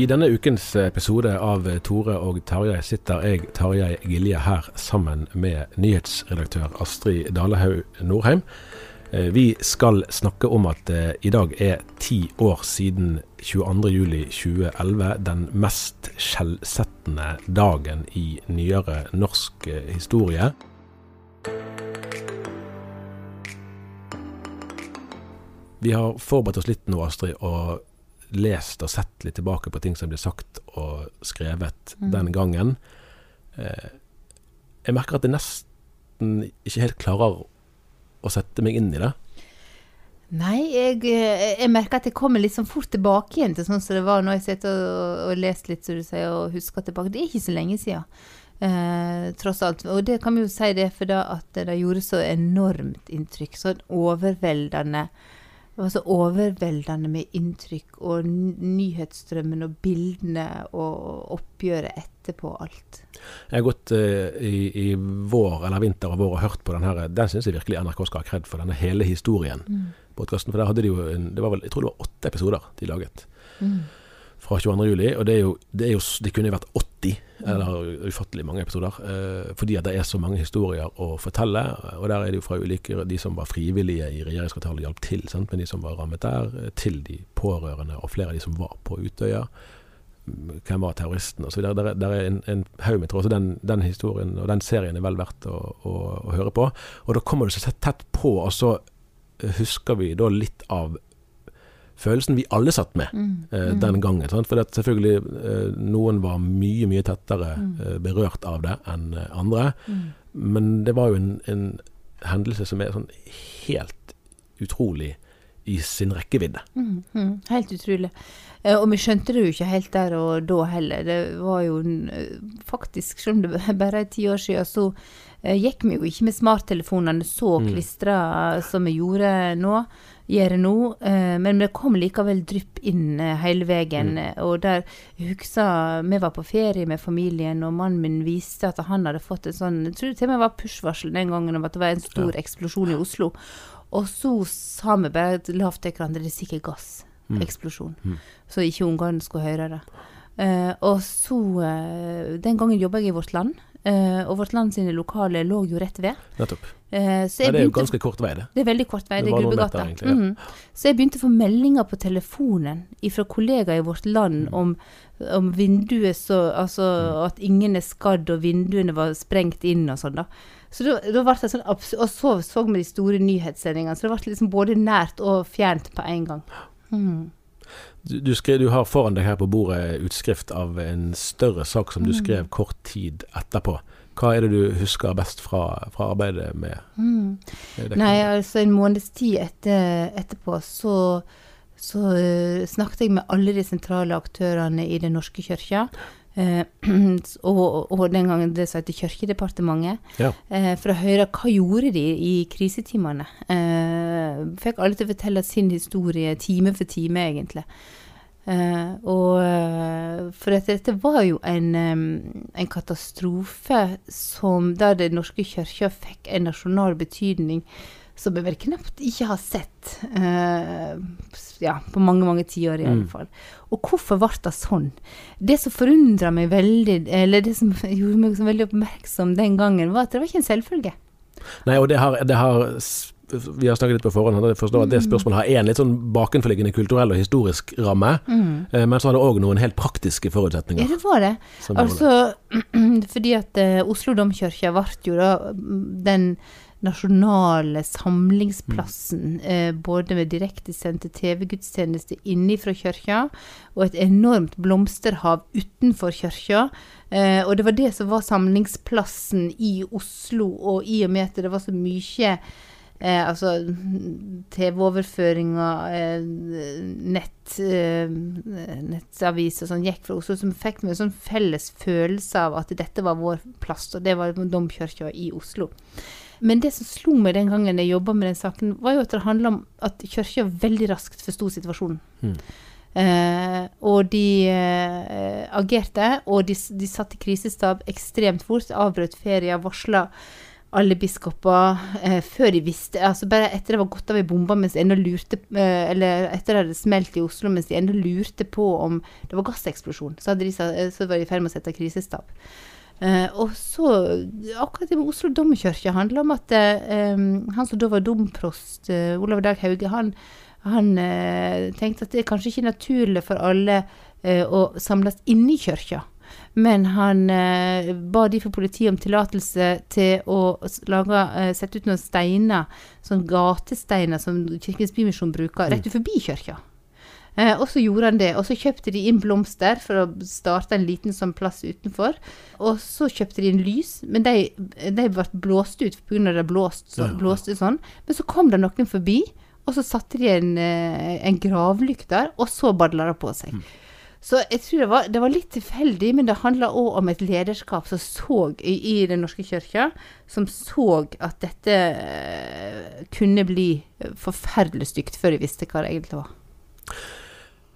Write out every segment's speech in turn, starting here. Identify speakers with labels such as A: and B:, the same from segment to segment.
A: I denne ukens episode av Tore og Tarjei sitter jeg, Tarjei Gilje, her sammen med nyhetsredaktør Astrid Dalehaug Norheim. Eh, Vi skal snakke om at det i dag er ti år siden 22.07.2011, den mest skjellsettende dagen i nyere norsk eh, historie. Vi har forberedt oss litt nå, Astrid, og lest og sett litt tilbake på ting som ble sagt og skrevet den gangen. Eh, Jeg merker at jeg nesten ikke helt klarer å sette meg inn i det.
B: Nei, jeg, eh, jeg merker at jeg kommer litt sånn fort tilbake igjen til sånn som det var når jeg sitter og, og lest litt, som du sier, og husker tilbake. Det er ikke så lenge siden, eh, tross alt. Og det kan vi jo si det for da at det gjorde så enormt inntrykk. Sånn overveldende. Det var så overveldende med inntrykk og nyhetsstrømmen og bildene og oppgjøret etterpå alt.
A: Jeg har gått eh, i, i vår eller vinter og vår og hørt på den her. Den syns jeg virkelig NRK skal ha kred for, denne hele historien. Podcasten, for der hadde de jo en, det var vel, Jeg tror det var åtte episoder de laget. Fra 22. juli. Og det, er jo, det, er jo, det kunne vært 80, eller ufattelig mange episoder. Eh, fordi at det er så mange historier å fortelle. Og der er det jo fra ulike De som var frivillige i regjeringskvartalet, hjalp til. Sant? Men de som var rammet der, eh, til de pårørende og flere av de som var på Utøya. Mm, Hvem var terroristen osv. Der, er- der er en, en haug med tråder. Den, den historien og den serien er vel verdt å, å, å høre på. Og da kommer du så tett på, og så eh, husker vi da litt av følelsen vi alle satt med eh, den gangen. Sant? For selvfølgelig eh, noen var mye, mye tettere eh, berørt av det enn eh, andre. Men det var jo en, en hendelse som er sånn helt utrolig i sin rekkevidde.
B: Mm. helt utrolig. Eh, og vi skjønte det jo ikke helt der og da heller. Det var jo eh, faktisk, selv om det bare er ti år siden, så gikk vi jo ikke med smarttelefonene så klistra som vi gjorde nå. Gjør nå, eh, men det kom likevel drypp inn eh, hele veien. Mm. Og der huksa vi var på ferie med familien, og mannen min viste at han hadde fått en sånn Jeg tror til og med var push-varsel den gangen om at det var en stor eksplosjon i Oslo. Og så sa vi bare lavt til hverandre det er sikkert gasseksplosjon. Så ikke ungene skulle høre det. Eh, og så eh, Den gangen jobba jeg i Vårt Land, eh, og Vårt Land sine lokaler lå jo rett ved.
A: Nettopp.
B: Uh, så
A: Ja, det er jo ganske kort vei, det.
B: det er veldig kort vei.
A: Det
B: Det er Grubbegata.
A: egentlig, ja.
B: Mhm. Så jeg begynte å få meldinger på telefonen fra kollegaer i vårt land
A: Mm.
B: om, om vinduet så Altså
A: Mm.
B: at ingen er skadd, og vinduene var sprengt inn og sånn, da. Så da, da ble det sånn Og så så vi de store nyhetssendingene, så det ble liksom både nært og fjernt på en gang. Mhm.
A: Du, du, skrev, du har foran deg her på bordet utskrift av en større sak som du skrev kort tid etterpå. Hva er det du husker best fra, fra arbeidet med mm.
B: Nei, altså en måneds tid etter, etterpå så, så uh, snakket jeg med alle de sentrale aktørene i Den norske kirka. Eh, og, og den gangen det som heter Kirkedepartementet.
A: Ja.
B: eh, for å høre hva gjorde de i krisetimene. Eh, fikk alle til å fortelle sin historie time for time, egentlig. Og For at dette var jo en, um, en katastrofe som der Den norske kirka fikk en nasjonal betydning som jeg vel knapt ikke har sett eh, ja, på mange, mange tiår i alle fall. Og hvorfor ble det sånn? Det som forundra meg veldig, eller det som gjorde meg så veldig oppmerksom den gangen, var at det var ikke en selvfølge.
A: Nei, og det har, det har Vi har snakket litt på forhånd, jeg forstår at det spørsmålet har en litt sånn bakenforliggende kulturell og historisk ramme, mm. men så har det òg noen helt praktiske
B: Ja,
A: forutsetninger.
B: det var det.
A: gjorde det.
B: Altså, fordi at eh, Oslo domkirke ble jo da mm, den nasjonale samlingsplassen, eh, både med direktesendte TV-gudstjenester innifra kirka, og et enormt blomsterhav utenfor kirka. Eh, og det var det som var samlingsplassen i Oslo, og i og med at det var så mye Eh, altså TV-overføringer, eh, nett, eh, nettaviser som gikk fra Oslo, som fikk meg en sånn felles følelse av at dette var vår plass, og det var domkirka i Oslo. Men det som slo meg den gangen jeg jobba med den saken, var jo at det handla om at kirka veldig raskt forsto situasjonen. Eh, og de eh, agerte, og de, de satt i krisestab ekstremt fort, avbrøt ferier, varsla alle biskoper eh, før de visste Altså bare etter det var gått av i bomba mens de ennå lurte eh, Eller etter det hadde smelt i Oslo mens de ennå lurte på om det var gasseksplosjon, så, hadde de, eh, så var de i ferd med å sette krisestab. Eh, og så Akkurat det med Oslo domkirke handler om at eh, han som da var domprost, eh, Olav Dag Hauge, han, han eh, tenkte at det er kanskje ikke naturlig for alle eh, å samles inne i kirka. Men han eh, ba de for politiet om tillatelse til å lage, eh, sette ut noen steiner, sånn gatesteiner som Kirkens Bymisjon bruker, rett ut forbi kirka. Eh, og så gjorde han det, og så kjøpte de inn blomster for å starte en liten sånn plass utenfor. Og så kjøpte de inn lys, men de, de ble blåst ut pga. det blåst, så, blåste sånn. Men så kom det noen forbi, og så satte de en, eh, en gravlykt der, og så badla det på seg. Så jeg tror det var, det var litt tilfeldig, men det handla òg om et lederskap som så i, i Den norske kirka, som så at dette eh, kunne bli forferdelig stygt før de visste hva det egentlig var.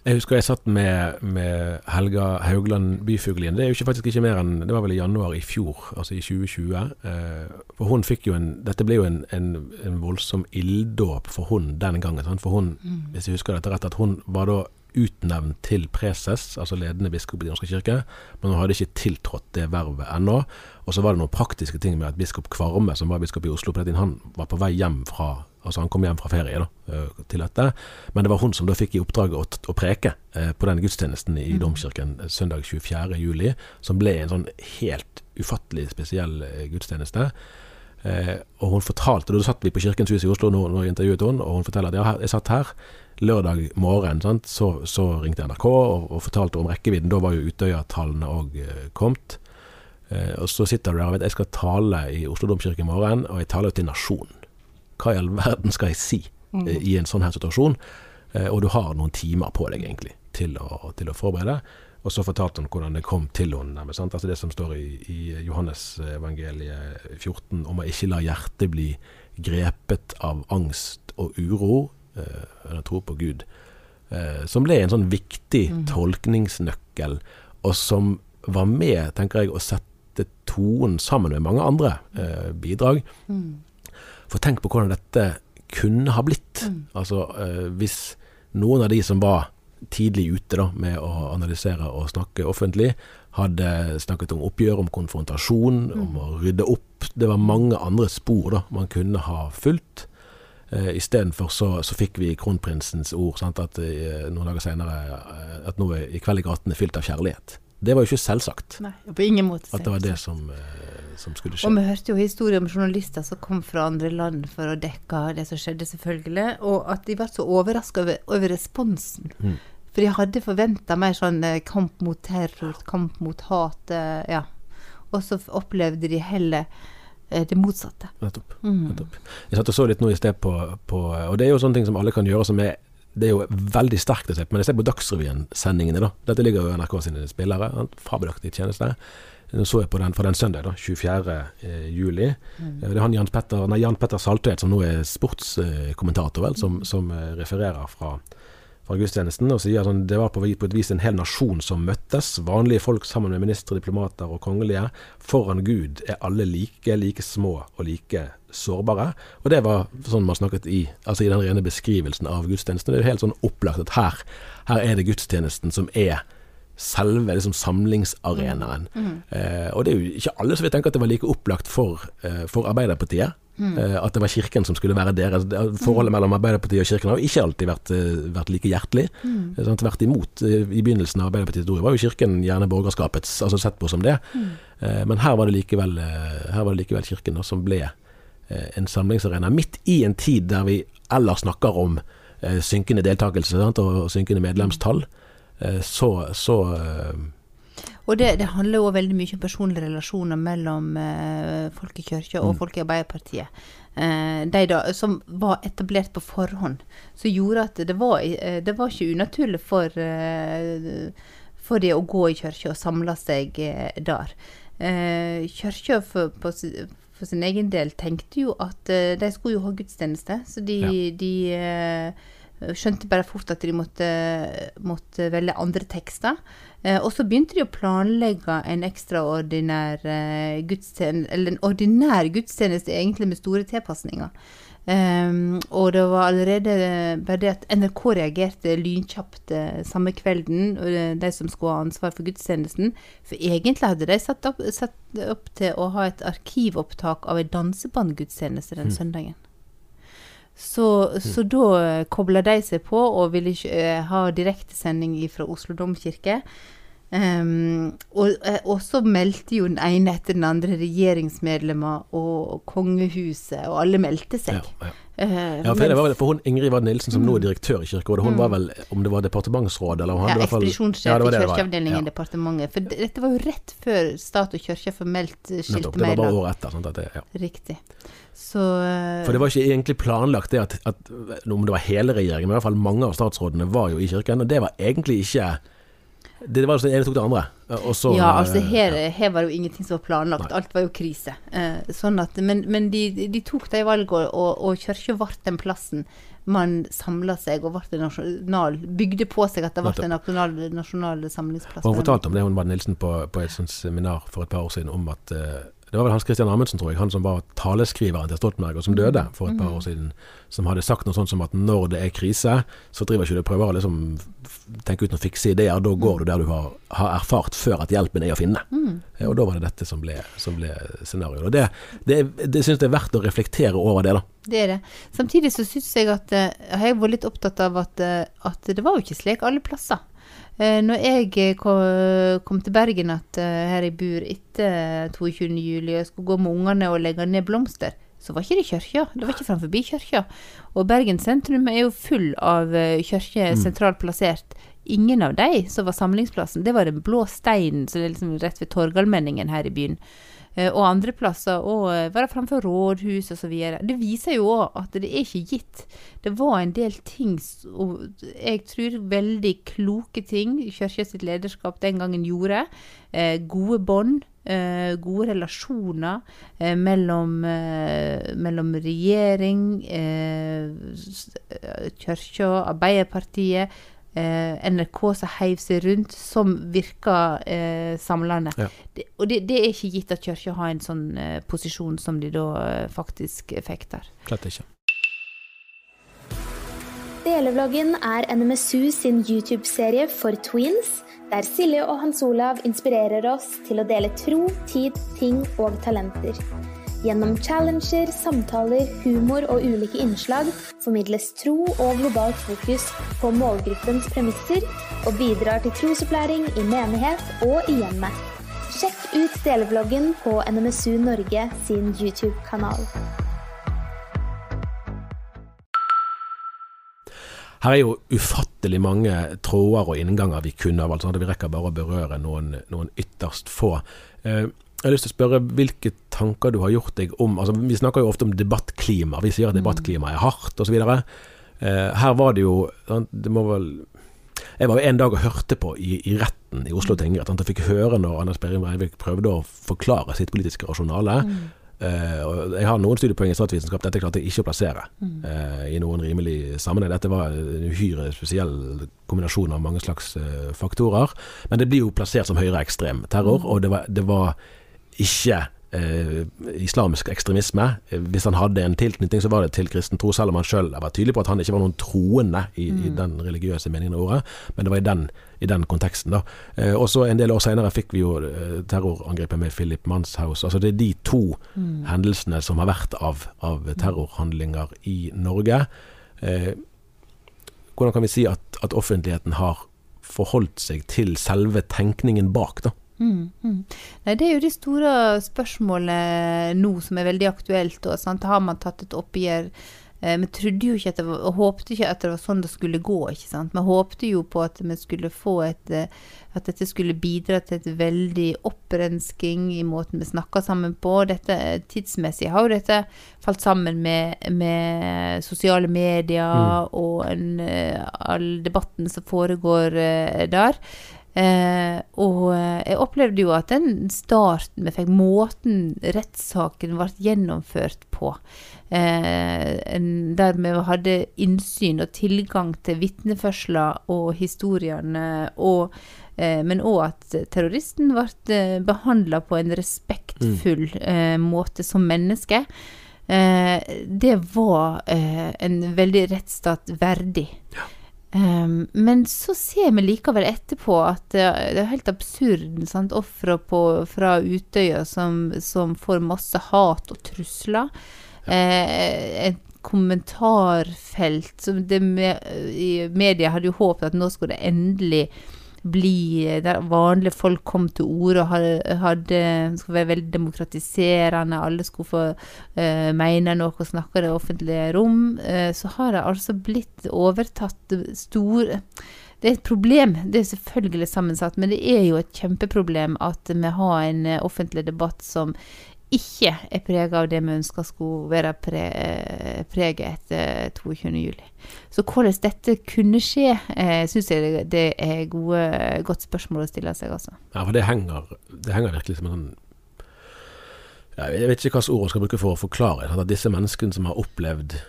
A: Jeg husker jeg satt med, med Helga Haugland Byfuglien. Det er jo ikke, faktisk ikke mer enn Det var vel i januar i fjor, altså i 2020. Eh, for hun fikk jo en Dette ble jo en, en, en voldsom ilddåp for hun den gangen. Sant? For hun, hvis jeg husker dette rett, at hun var da utnevnt til preses, altså ledende biskop i Den norske kirke, men hun hadde ikke tiltrådt det vervet ennå. Og så var det noen praktiske ting med at biskop Kvarme, som var biskop i Oslo på den tiden, han var på vei hjem fra Altså han kom hjem fra ferie da, eh, til dette. Men det var hun som da fikk i oppdrag å, å preke eh, på den gudstjenesten i domkirken eh, søndag 24. juli, som ble en sånn helt ufattelig spesiell gudstjeneste. Og hun fortalte, Da satt vi på Kirkens hus i Oslo når, når jeg intervjuet henne, og hun forteller at ja, jeg satt her lørdag morgen, sant? Så, så ringte NRK og, og fortalte om rekkevidden. Da var jo Utøya-tallene òg kommet. Eh, og så sitter du der og vet jeg skal tale i Oslo domkirke i morgen, og jeg taler jo til nasjonen. Hva i all verden skal jeg si eh, i en sånn her situasjon? Eh, og du har noen timer på deg egentlig til å, til å forberede. Og så fortalte hun hvordan det kom til henne. Altså det som står i, i Johannes evangeliet 14 om å ikke la hjertet bli grepet av angst og uro, eh, eller tro på Gud. Eh, som ble en sånn viktig tolkningsnøkkel, og som var med, tenker jeg, å sette tonen sammen med mange andre bidrag. For tenk på hvordan dette kunne ha blitt. Altså eh, hvis noen av de som var tidlig ute da, med å analysere og snakke offentlig, hadde snakket om oppgjør, om konfrontasjon, om å rydde opp. Det var mange andre spor da man kunne ha fulgt. Eh, Istedenfor så, så fikk vi kronprinsens ord sant, at eh, noen dager senere eh, at nå i kveld er gatene fylt av kjærlighet. Det var jo ikke selvsagt
B: Nei, på ingen måte.
A: at det var det som, eh, som skulle
B: Og vi hørte jo historier om journalister som kom fra andre land for å dekke det som skjedde, selvfølgelig. Og at de ble så overraska over, over responsen.
A: Mm.
B: For de hadde forventa mer sånn eh, kamp mot terror, kamp mot hat, eh, ja. Og så opplevde de heller det motsatte.
A: Nettopp.
B: Mm.
A: nettopp. Jeg satt og så litt nå i sted på, på Og det er jo sånne ting som alle kan gjøre som er det er jo veldig sterkt å se på, men jeg ser på Dagsrevyen-sendingene. da. Dette ligger jo i NRK sine spillere. en Fabelaktig tjeneste. Nå så jeg på den fra den søndag, da, 24. eh, juli. Eh, Det er han Jan Petter, nei, Jan Petter Saltvedt, som nå er sportskommentator, vel, som, som eh, refererer fra, fra gudstjenesten. Og sier at det var på, på et vis en hel nasjon som møttes. Vanlige folk sammen med ministre, diplomater og kongelige. Foran Gud er alle like, like små og like sårbare. Og det var sånn man snakket i, altså i den rene beskrivelsen av gudstjenesten. Det er jo helt sånn opplagt at her, her er det gudstjenesten som er selve liksom, samlingsarenaen. Eh, og det er jo ikke alle som vil tenke at det var like opplagt for, eh, for Arbeiderpartiet. Eh, at det var Kirken som skulle være deres. Forholdet mellom Arbeiderpartiet og Kirken har jo ikke alltid vært, eh, vært like hjertelig. Mm. sant? Tvert imot. eh, I begynnelsen av Arbeiderpartiets historie var jo Kirken gjerne borgerskapets, altså sett på som det. Eh, men her var det likevel, eh, her var det likevel Kirken da, som ble eh, en samlingsarena. Midt i en tid der vi ellers snakker om eh, synkende deltakelse sant? og synkende medlemstall, eh, så, så eh,
B: Og det, det handler jo veldig mye om personlige relasjoner mellom eh, folk i kirka og folk i Arbeiderpartiet. Eh, de da, som var etablert på forhånd. Som gjorde at det var, eh, det var ikke unaturlig for, eh, for de å gå i kirka og samle seg eh, der. Eh, kirka for, for sin egen del tenkte jo at eh, de skulle jo ha gudstjeneste, så de,
A: Ja.
B: de eh, skjønte bare fort at de måtte, måtte velge andre tekster. Eh, og så begynte de å planlegge en ekstraordinær gudstjeneste, eller en ordinær gudstjeneste egentlig med store tilpasninger. Ehm, og det var allerede bare det at NRK reagerte lynkjapt eh, samme kvelden, og de som skulle ha ansvar for gudstjenesten. For egentlig hadde de satt opp, satt opp til å ha et arkivopptak av en dansebandgudstjeneste den søndagen. Så, så da kobla de seg på og ville ikke uh, ha direktesending fra Oslo domkirke. Ehm, og, eh, og så meldte jo den ene etter den andre regjeringsmedlemmer og kongehuset, og alle meldte seg.
A: ja, ja.
B: Uh,
A: Ja, for, det var vel, for hun Ingrid Wad Nilsen, som nå er direktør i Kirkerådet, hun var vel, om det var departementsråd eller hun
B: ja, ekspedisjonssjef
A: Ja,
B: i kirkeavdelingen i departementet. For dette var jo rett før stat og kirke formelt skilte
A: nettopp.
B: skilte
A: Det var bare året etter. Sånn det, ja.
B: Riktig. Så eh,
A: For det var ikke egentlig planlagt det at, at om det var hele regjeringen, men i hvert fall mange av statsrådene var jo i kirken, og det var egentlig ikke Det var altså det ene tok det andre. Og så,
B: ja, altså her, her var det jo ingenting som var planlagt. Alt var jo krise. Eh, sånn at, men men de, de tok de valgene, og, og kirka ble den plassen man samla seg og ble nasjonal Bygde på seg at det ble en nasjonal, nasjonal samlingsplass.
A: Og hun fortalte om det, hun var Nilsen, på, på et seminar for et par år siden, om at eh, det var vel Hans Christian Amundsen, tror jeg, han som var taleskriveren til Stoltenberg, og som døde for et par år siden, som hadde sagt noe sånt som at når det er krise, så driver ikke du prøver å liksom tenke ut noen fikse ideer, da går du der du har, har erfart før at hjelpen er å finne. Mm. Og da var det dette som ble, som ble scenarioet. Og det, det, det syns jeg er verdt å reflektere over det, da.
B: Det er det. Samtidig så syns jeg at eh, Jeg har vært litt opptatt av at, eh, at det var jo ikke slik alle plasser. Eh, når jeg eh, kom, til Bergen at eh, her jeg bor etter 22. juli, og skulle gå med ungene og legge ned blomster, så var ikke det kirka. Det var ikke framfor kirka. Og Bergen sentrum er jo full av kirker sentralt plassert. Ingen av de som var samlingsplassen, det var den blå steinen som er liksom rett ved Torgallmenningen her i byen. Eh, og andre plasser, og eh, være framfor rådhus osv. Det viser jo òg at det er ikke gitt. Det var en del ting, og jeg tror veldig kloke ting Kirka sitt lederskap den gangen gjorde. Eh, gode bånd, eh, gode relasjoner eh, mellom, eh, mellom regjering, eh, Kirka, Arbeiderpartiet. Eh, NRK som heiv seg rundt, som virka eh, samlende.
A: Ja.
B: Det, og det, det er ikke gitt at kirka har en sånn eh, posisjon som de da eh, faktisk fikk der.
A: Slett ikke.
C: Delevloggen er NMSU sin YouTube-serie for tweens, der Silje og Hans Olav inspirerer oss til å dele tro, tid, ting og talenter. Gjennom challenger, samtaler, humor og ulike innslag formidles tro og globalt fokus på målgruppens premisser, og bidrar til trosopplæring i menighet og i hjemmet. Sjekk ut delevloggen på NMSU Norge sin YouTube-kanal.
A: Her er jo ufattelig mange tråder og innganger vi kunne ha valgt. Vi rekker bare å berøre noen, noen ytterst få. Eh, jeg har lyst til å spørre hvilke tanker du har gjort deg om altså Vi snakker jo ofte om debattklima. Vi sier at debattklimaet er hardt osv. Eh, her var det jo Det må vel Jeg var jo en dag og hørte på i, i retten i Oslo tingrett. Jeg fikk høre når Anders Behring Breivik prøvde å forklare sitt politiske rasjonale. Eh, og jeg har noen studiepoeng i statsvitenskap. Dette klarte jeg ikke å plassere eh, i noen rimelig sammenheng. Dette var en uhyre spesiell kombinasjon av mange slags eh, faktorer. Men det blir jo plassert som høyreekstrem terror, og det var, det var ikke eh, islamsk ekstremisme. Eh, Hvis han hadde en tilknytning, så var det til kristen tro, selv om han sjøl var tydelig på at han ikke var noen troende i, i den religiøse meningen av ordet. Men det var i den, i den konteksten, da. Eh, og så en del år seinere fikk vi jo eh, terrorangrepet med Philip Manshaus. Altså det er de to hendelsene som har vært av, av terrorhandlinger i Norge. Eh, hvordan kan vi si at, at offentligheten har forholdt seg til selve tenkningen bak, da?
B: Mm, mm. Nei, det er jo det store spørsmålet nå som er veldig aktuelt. Og, sant? Har man tatt et oppgjør? Eh, Vi trodde jo ikke at det var, og håpte ikke at det var sånn det skulle gå. ikke sant? Vi håpte jo på at vi skulle få et eh, At dette skulle bidra til et veldig opprensking i måten vi snakker sammen på. Dette, tidsmessig har jo dette falt sammen med, med sosiale medier og en, eh, all debatten som foregår eh, der. Eh, og eh, jeg opplevde jo at den starten vi fikk, måten rettssaken ble gjennomført på, eh, der vi hadde innsyn og tilgang til vitneførsler og historiene, og, eh, men òg at terroristen ble behandla på en respektfull eh, måte som menneske. Eh, det var eh, en veldig rettsstat verdig. Um, men så ser vi likevel etterpå at det, det er helt absurd. sant? Ofre fra Utøya som, som får masse hat og trusler. Eh, et kommentarfelt som det med, I media hadde jo håpet at nå skulle det endelig bli der vanlige folk kom til orde og hadde, skulle være veldig demokratiserende, alle skulle få uh, mene noe og snakke i det offentlige rom, uh, så har det altså blitt overtatt store Det er et problem, det er selvfølgelig sammensatt, men det er jo et kjempeproblem at vi har en eh, offentlig debatt som ikke er prega av det vi ønsker skulle være pre, eh, preget etter 22.07. Så hvordan dette kunne skje, eh, syns jeg det- det er gode, godt spørsmål å stille seg, altså.
A: Ja, for det henger, det henger virkelig som en sånn ja, Jeg vet ikke hvilke ord jeg skal bruke for å forklare. At disse menneskene som har opplevd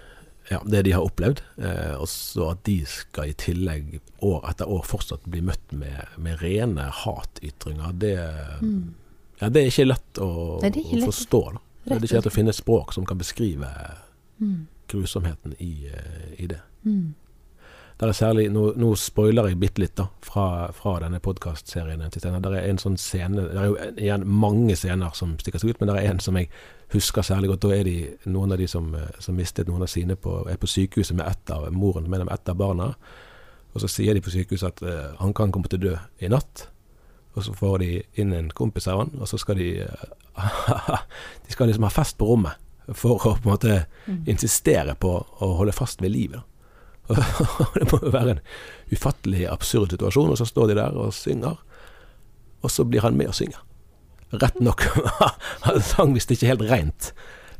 A: ja, det de har opplevd, eh, og så at de skal i tillegg år etter år fortsatt bli møtt med, med rene hatytringer, det, ja, det er ikke lett å,
B: Mm. Nei, det ikke
A: å forstå. Da. Det er ikke lett å finne språk som kan beskrive
B: Mm.
A: grusomheten i, eh, i det. Der er særlig, nå, nå spoiler jeg bitte litt da, fra, fra denne podkastserien. Der er en sånn scene Det er jo igjen mange scener som stikker seg ut, men det er en som jeg husker særlig godt. Da er de noen av de som, eh, som mistet noen av sine, på, er på sykehuset med ett av moren mellom ett av barna. Og så sier de på sykehuset at uh, han kan komme til å dø i natt. Og så får de inn en kompis av han, og så skal de eh, De skal liksom ha fest på rommet for å på en måte insistere på å holde fast ved livet. det må jo være en ufattelig absurd situasjon, og så står de der og synger, og så blir han med og synger. Rett nok, han sang visst ikke helt rent,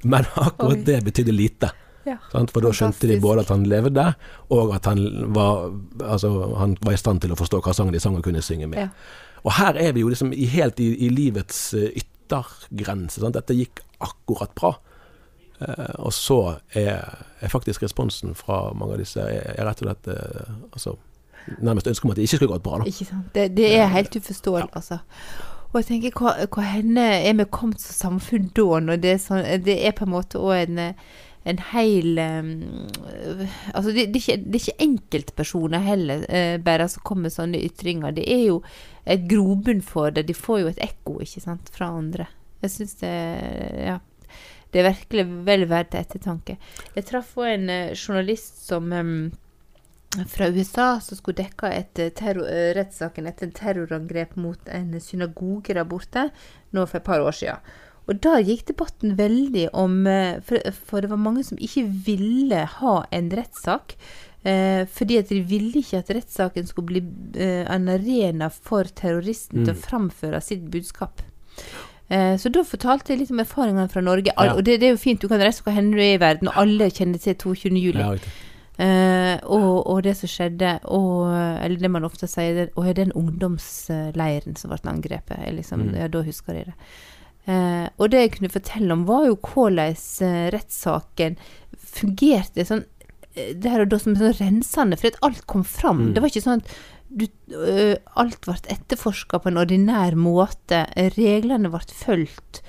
A: men akkurat
B: Oi.
A: det betydde lite.
B: Ja.
A: Sant? For da skjønte de både at han levde, og at han var, altså, han var i stand til å forstå hva sang de sang og kunne synge med.
B: Ja.
A: Og her er vi jo liksom helt i, i livets eh, yttergrense. Sant? Dette gikk akkurat bra. Eh, og så er, er faktisk responsen fra mange av disse er, er rett og slett eh, altså, nærmest ønske om at det ikke skulle gått bra.
B: Ikke sant? Det, det er helt uforståelig, altså. Og jeg tenker, hva, hva henne er vi kommet som samfunn da, når det er sånn Det er på en måte òg en, en hel um, Altså, det, det, er ikke, det er ikke enkeltpersoner heller, eh, bare som kommer med sånne ytringer. Det er jo et grobunn for det. De får jo et ekko, ikke sant, fra andre. Jeg syns det Ja. Det er virkelig vel verdt ettertanke. Jeg traff òg en eh, journalist som um, fra USA som skulle dekke et eh, eh, rettssaken etter en terrorangrep mot en synagoge der borte nå for et par år siden. Og da gikk debatten veldig om eh, For, det var mange som ikke ville ha en rettssak. Eh, fordi at de ville ikke at rettssaken skulle bli eh, en arena for terroristen til å framføre sitt budskap. Eh, så da fortalte jeg litt om erfaringene fra Norge.
A: Ja.
B: Og det, det er jo fint, du kan reise hvor hen du er i verden, og alle kjenner til 22. juli.
A: Ja.
B: Eh, og, og det som skjedde, og, eller det man ofte sier, og den ungdomsleiren som ble angrepet. liksom, mm. ja, da husker jeg det. Eh, og det jeg kunne fortelle om, var jo hvordan eh, rettssaken fungerte sånn eh, der og da som sånn rensende, for at alt kom fram. Det var ikke sånn at du, øh, alt ble etterforska på en ordinær måte. Reglene ble fulgt.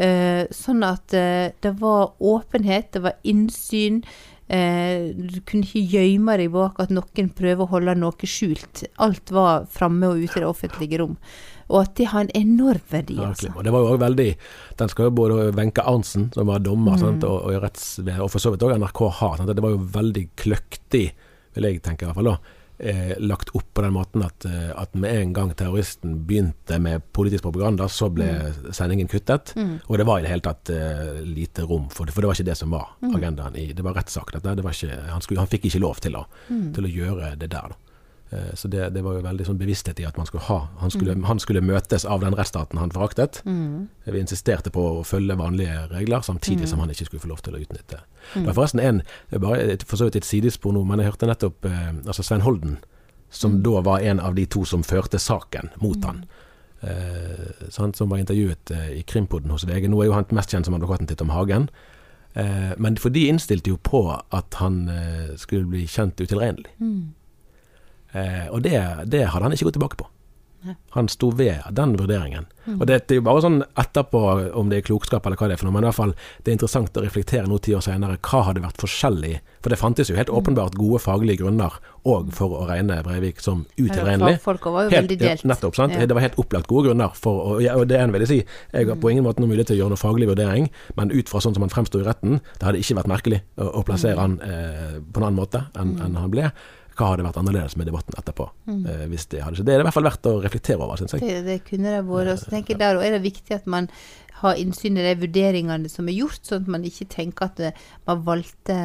B: øh, sånn at øh, det var åpenhet, det var innsyn. Eh, du kunne ikke gjemme deg bak at noen prøver å holde noe skjult. Alt var framme og ute i det offentlige rom. Og at det har en enorm verdi. Altså.
A: Og det var jo også veldig Den skal jo både Wenche Arntzen, som var dommer, sant, og, og, retts, og for så vidt òg NRK har. Sant, det var jo veldig kløktig, vil jeg tenke i hvert fall da. Eh, lagt opp på den måten at, eh, at med en gang terroristen begynte med politisk propaganda, så ble sendingen kuttet. Og det var i det hele tatt eh, lite rom for det, for det var ikke det som var agendaen. i Det var rettssak. dette. Det ikke, han, skulle, han fikk ikke lov til å, til å gjøre det der. da. Eh, Så det, det var jo veldig sånn bevissthet i at man skulle ha Han skulle, han skulle møtes av den rettsstaten han foraktet. Vi insisterte på å følge vanlige regler, samtidig som han ikke skulle få lov til å utnytte. Det var forresten en bare For så vidt et sidespor nå, men jeg hørte nettopp eh, altså Svein Holden, som da var en av de to som førte saken mot han. Eh, sant, som var intervjuet eh, i Krimpodden hos VG. Nå er jo han mest kjent som advokaten til Tom Hagen. Eh, men for de innstilte jo på at han eh, skulle bli kjent utilregnelig. Eh, og det, det hadde han ikke gått tilbake på. Han sto ved den vurderingen. Og det, det er jo bare sånn etterpå om det er klokskap eller hva det er for noe, men i hvert fall det er interessant å reflektere nå ti år senere. Hva hadde vært forskjellig? For det fantes jo helt åpenbart gode faglige grunner òg for å regne Breivik som utilregnelig. Helt-. Ja, nettopp, sant?
B: Ja.
A: Det var helt opplagt gode grunner for og, ja, og det ene vil jeg si, jeg har på ingen måte noen mulighet til å gjøre noen faglig vurdering, men ut fra sånn som han fremsto i retten, det hadde ikke vært merkelig å, å plassere han eh, på en annen måte enn enn han ble. Hva hadde vært annerledes med debatten etterpå? Eh, hvis Det hadde skjedd. Det er det i hvert fall verdt å reflektere over, syns jeg.
B: Det, det kunne det vært. Og så tenker jeg der og er det viktig at man har innsyn i de vurderingene som er gjort, sånn at man ikke tenker at eh, man valgte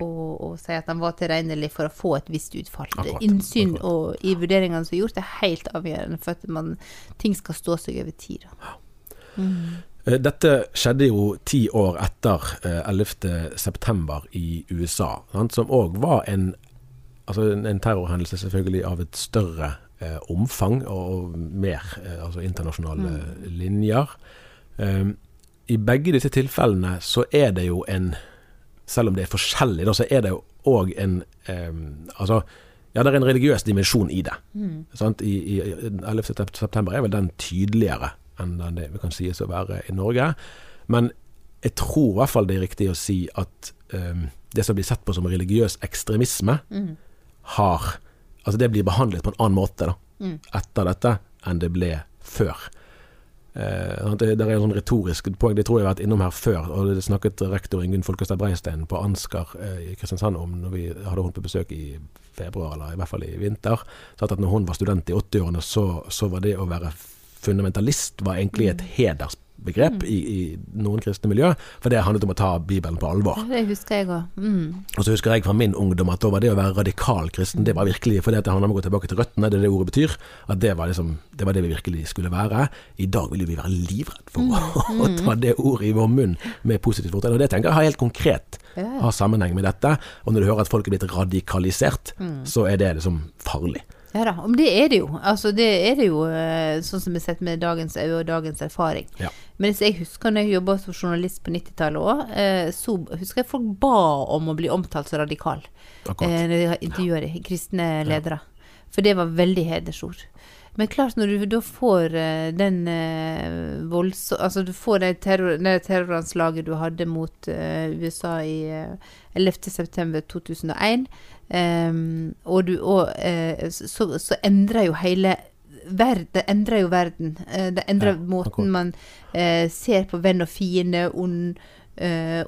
B: å, å si at han var tilregnelig for å få et visst utfall.
A: Akkurat,
B: innsyn
A: akkurat.
B: Og, i vurderingene som er gjort, er helt avgjørende for at man, ting skal stå seg over tid. Da.
A: Mm. Dette skjedde jo ti år etter eh, 11. september i USA, sant, som òg var en, altså en- en terrorhendelse selvfølgelig av et større eh, omfang og mer eh, altså internasjonale linjer. Um, I begge disse tilfellene så er det jo en Selv om det er forskjellig, da, så er det jo òg en um, Altså ja, det er en religiøs dimensjon i det. Sant? I, i, 11. september er vel den tydeligere enn det vi kan sies å være i Norge. Men jeg tror i hvert fall det er riktig å si at um, det som blir sett på som religiøs ekstremisme, har Altså det blir behandlet på en annen måte da, etter dette enn det ble før. Eh, det, det er en sånn retorisk poeng, det tror jeg har vært innom her før. og Det snakket rektor Ingunn Folkestad Breistein på Ansgar eh, i Kristiansand om når vi hadde henne på besøk i februar, eller i hvert fall i vinter. Sa at når hun var student i 80-årene, så, så var det å være fundamentalist var egentlig et hedersbegrep i, i noen kristne miljø, for det handlet om å ta Bibelen på alvor.
B: Det husker jeg òg. Mm.
A: Og så husker jeg fra min ungdom at da var det å være radikal kristen, det var virkelig fordi at det handler om å gå tilbake til røttene, det er det ordet betyr. At det var, liksom, det var det vi virkelig skulle være. I dag vil vi være livredd for å, å ta det ordet i vår munn med positivt fortegn. Og det tenker jeg har helt konkret har sammenheng med dette. Og når du hører at folk er blitt radikalisert, så er det liksom farlig.
B: Ja da, men det er det jo. Altså, det er det jo eh, sånn som vi har sett med dagens øye og dagens erfaring.
A: Ja.
B: Men jeg husker når jeg jobba som journalist på 90-tallet òg, så husker jeg folk ba om å bli omtalt som radikal.
A: Akkurat.
B: Eh, når de intervjuer de kristne ledere. For det var veldig hedersord. Men klart, når du da får eh, den uh, voldsom... Altså, du får det, terror, det terroranslaget du hadde mot eh, USA i uh, 11.9.2001, um, og, du, og uh, så, så endrer jo hele verden, det endrer jo verden. Uh, det endrer
A: Ja,
B: måten man uh, ser på venn og fiende, ond,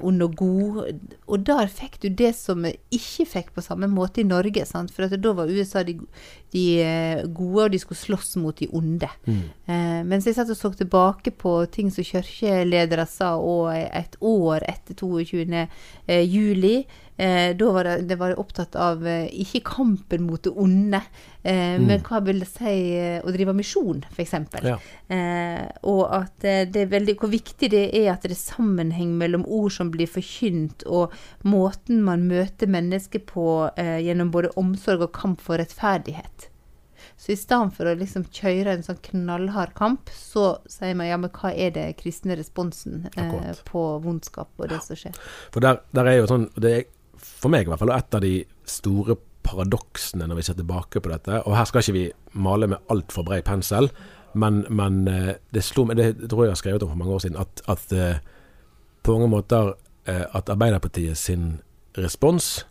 B: ond og god. Og der fikk du det som vi ikke fikk på samme måte i Norge. Sant? For da var USA de, de gode, og de skulle slåss mot de onde. Eh, mens jeg satt og så tilbake på ting som kirkeledere sa og et år etter 22. Eh, juli, Eh, da var det, det var opptatt av eh, ikke kampen mot det onde, eh, men hva vil det si eh, å drive misjon, f.eks.
A: Ja.
B: Eh, og at eh, det er veldig, hvor viktig det er at det er sammenheng mellom ord som blir forkynt, og måten man møter mennesker på gjennom både omsorg og kamp for rettferdighet. Så i stedet for å liksom kjøre en sånn knallhard kamp, så sier man ja, men hva er det kristne responsen eh, på vondskap og det som skjer?
A: For der, der er jo sånn det er, For meg i hvert fall og et av de store paradoksene når vi ser tilbake på dette. Og her skal ikke vi male med altfor bred pensel, men, men eh, det slo Det tror jeg jeg har skrevet om for mange år siden, at, at eh, på mange måter eh, at Arbeiderpartiet sin respons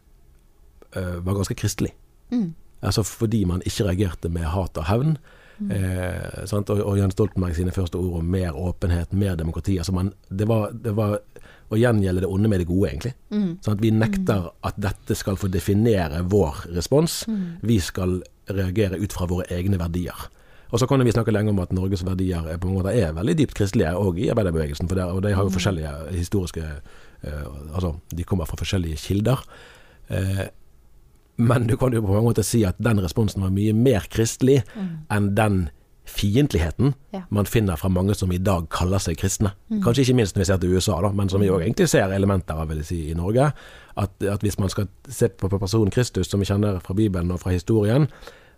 A: var ganske kristelig.
B: Mm.
A: Altså fordi man ikke reagerte med hat og hevn. Eh? Og, og Jens Stoltenberg sine første ord om mer åpenhet, mer demokrati. Altså man, det, var, det var å gjengjelde det onde med det gode, egentlig. Sånn at vi nekter at dette skal få definere vår respons. Vi skal reagere ut fra våre egne verdier. Og så kan vi snakke lenge om at Norges verdier er på en måte er veldig dypt kristelige, òg i arbeiderbevegelsen. For der, og de har jo forskjellige historiske eh, Altså, de kommer fra forskjellige kilder. Eh, men du kan jo på mange måter si at den responsen var mye mer kristelig enn den fiendtligheten
B: Ja.
A: man finner fra mange som i dag kaller seg kristne. Kanskje ikke minst når vi ser til USA, da, men som vi òg egentlig ser elementer av si, i Norge. At, at hvis man skal se på på personen Kristus, som vi kjenner fra Bibelen og fra historien,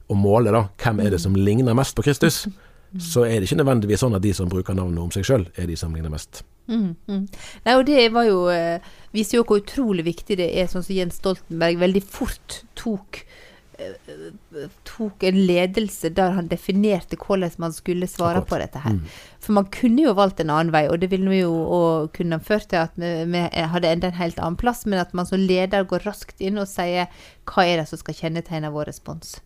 A: og måle da, hvem er det som ligner mest på Kristus, så er det ikke nødvendigvis sånn at de som bruker navnet om seg sjøl, er de som ligner mest.
B: Mm, mm. Nei, og det var jo eh, viser jo hvor utrolig viktig det er, sånn som Jens Stoltenberg veldig fort tok eh, tok en ledelse der han definerte hvordan man skulle svare
A: Akkurat.
B: på dette her. For man kunne jo valgt en annen vei, og det ville vi jo og kunne ført til at vi, vi hadde enda en helt annen plass, men at man som leder går raskt inn og sier hva er det som skal kjennetegne vår respons.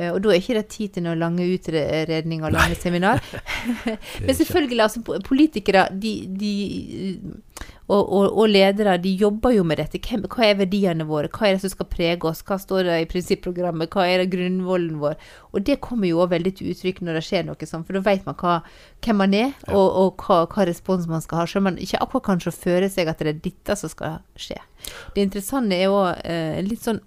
B: Eh, Og da er ikke det tid til noen lange utredninger og lange seminar. Men selvfølgelig, altså politikere de, de, og, og, og ledere de jobber jo med dette. Hvem, hva er verdiene våre? Hva er det som skal prege oss? Hva står det i prinsipprogrammet? Hva er det grunnvollen vår? Og det kommer jo også veldig til uttrykk når det skjer noe sånt, for da vet man hva, hvem man er, og, og hva, hva respons man skal ha. Selv om man ikke akkurat kanskje føler seg at det er dette som skal skje. Det interessante er òg eh, litt sånn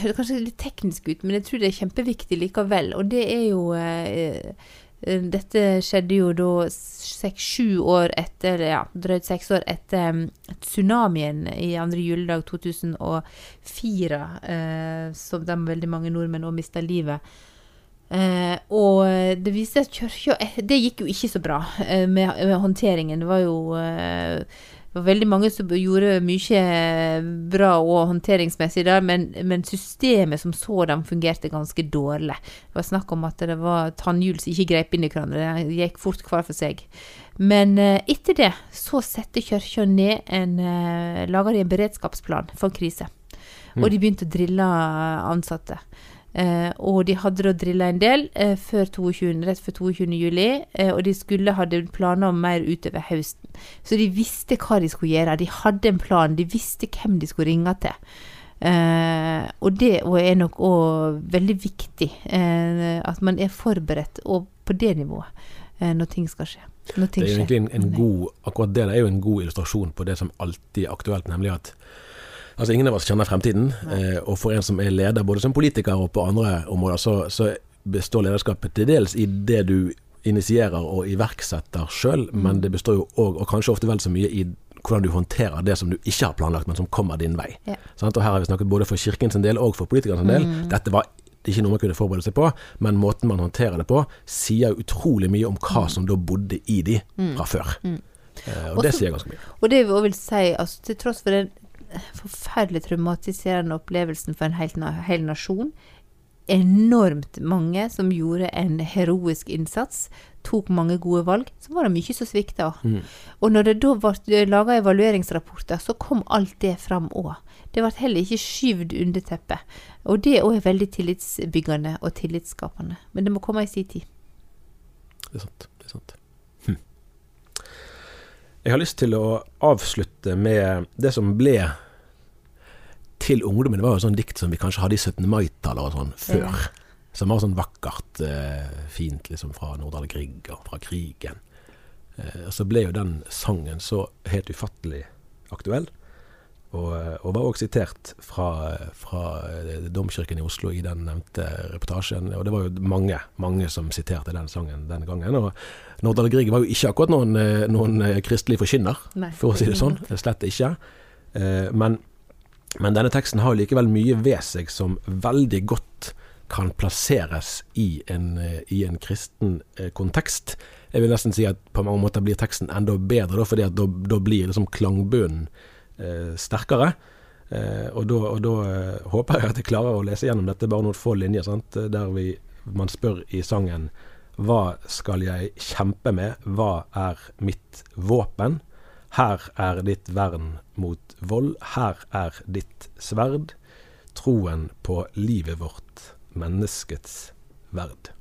B: høres kanskje litt teknisk ut, men jeg tror det er kjempeviktig likevel. Og det er jo eh, eh, Dette skjedde jo da seks-sju år etter, ja, drøyt seks år etter um, tsunamien i andre juledag 2004, eh, som de veldig mange nordmenn òg mista livet. Eh, og det viste at kirka eh, Det gikk jo ikke så bra eh, med, med håndteringen. Det var jo det var veldig mange som gjorde mye bra og håndteringsmessig der, men, men systemet som sådan fungerte ganske dårlig. Det var snakk om at det var tannhjul som ikke grep inn i hverandre. Det gikk fort hver for seg. Men eh, etter det så setter kirka ned en Lager Laga de en beredskapsplan for krise. Og de begynte å drille ansatte. Eh, og de hadde da drilla en del eh, før 22, rett før 22. juli, eh, og de skulle hadde planer om mer utover høsten. Så de visste hva de skulle gjøre. De hadde en plan, de visste hvem de skulle ringe til. Eh, og det er nok òg veldig viktig, eh, at man er forberedt og på det nivået eh, når ting skal skje. Ting
A: Det er egentlig en, en god, akkurat det er jo en god illustrasjon på det som alltid er aktuelt, nemlig at altså ingen av oss kjenner fremtiden. Eh, og for en som er leder, både som politiker og på andre områder, så, så består lederskapet til dels i det du initierer og iverksetter sjøl, men det består jo òg, og kanskje ofte vel så mye, i hvordan du håndterer det som du ikke har planlagt, men som kommer din vei.
B: Ja.
A: Sånn, Og her har vi snakket både for kirkens del og for politikernes del. Dette var ikke noe man kunne forberede seg på, men måten man håndterer det på, sier utrolig mye om hva som da bodde i de fra før. Eh, og det
B: Også-
A: sier ganske mye.
B: Og det vil si, altså til tross for den forferdelig traumatiserende opplevelsen for en hel, hel nasjon, enormt mange som gjorde en heroisk innsats, tok mange gode valg, så var det mye som svikta. Og når det da ble laga evalueringsrapporter, så kom alt det fram òg. Det ble heller ikke skyvd under teppet. Og det òg er veldig tillitsbyggende og tillitsskapende. Men det må komme i sin tid.
A: Det er sant. Det er sant. Jeg har lyst til å avslutte med det som ble til ungdommen. Det var jo sånn dikt som vi kanskje hadde i 17. mai-tallet og sånn før. Som var sånn vakkert, eh, fint liksom fra Nordahl Grieg og fra krigen. Eh, og så ble jo den sangen så helt ufattelig aktuell. Og, og var også sitert fra, fra eh, Domkirken i Oslo i den nevnte reportasjen. Og det var jo mange, mange som siterte den sangen den gangen. Og Nordahl Grieg var jo ikke akkurat noen, eh, noen eh, kristelig forkynner, for å si det sånn. Slett ikke. Men, men denne teksten har likevel mye ved seg som veldig godt kan plasseres i en, i en kristen kontekst. Jeg vil nesten si at på mange måter blir teksten enda bedre, da, fordi da, da blir liksom klangbunnen eh, sterkere. Eh, og da, og da eh, håper jeg at jeg klarer å lese gjennom dette bare noen få linjer, sant? der vi, man spør i sangen hva skal jeg kjempe med, hva er mitt våpen? Her er ditt vern mot vold, her er ditt sverd. Troen på livet vårt, menneskets verd.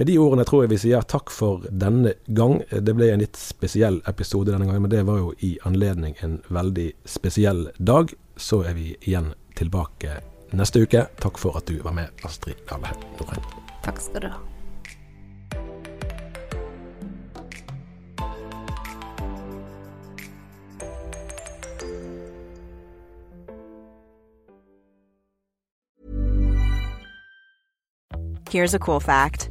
A: Med de ordene tror jeg vi sier takk for denne gang. Det ble en litt spesiell episode denne gangen, men det var jo i anledning en veldig spesiell dag. Så er vi igjen tilbake neste uke. Takk for at du var med, Astrid Dale Norheim.
B: Takk skal du ha.
D: Here's a cool fact.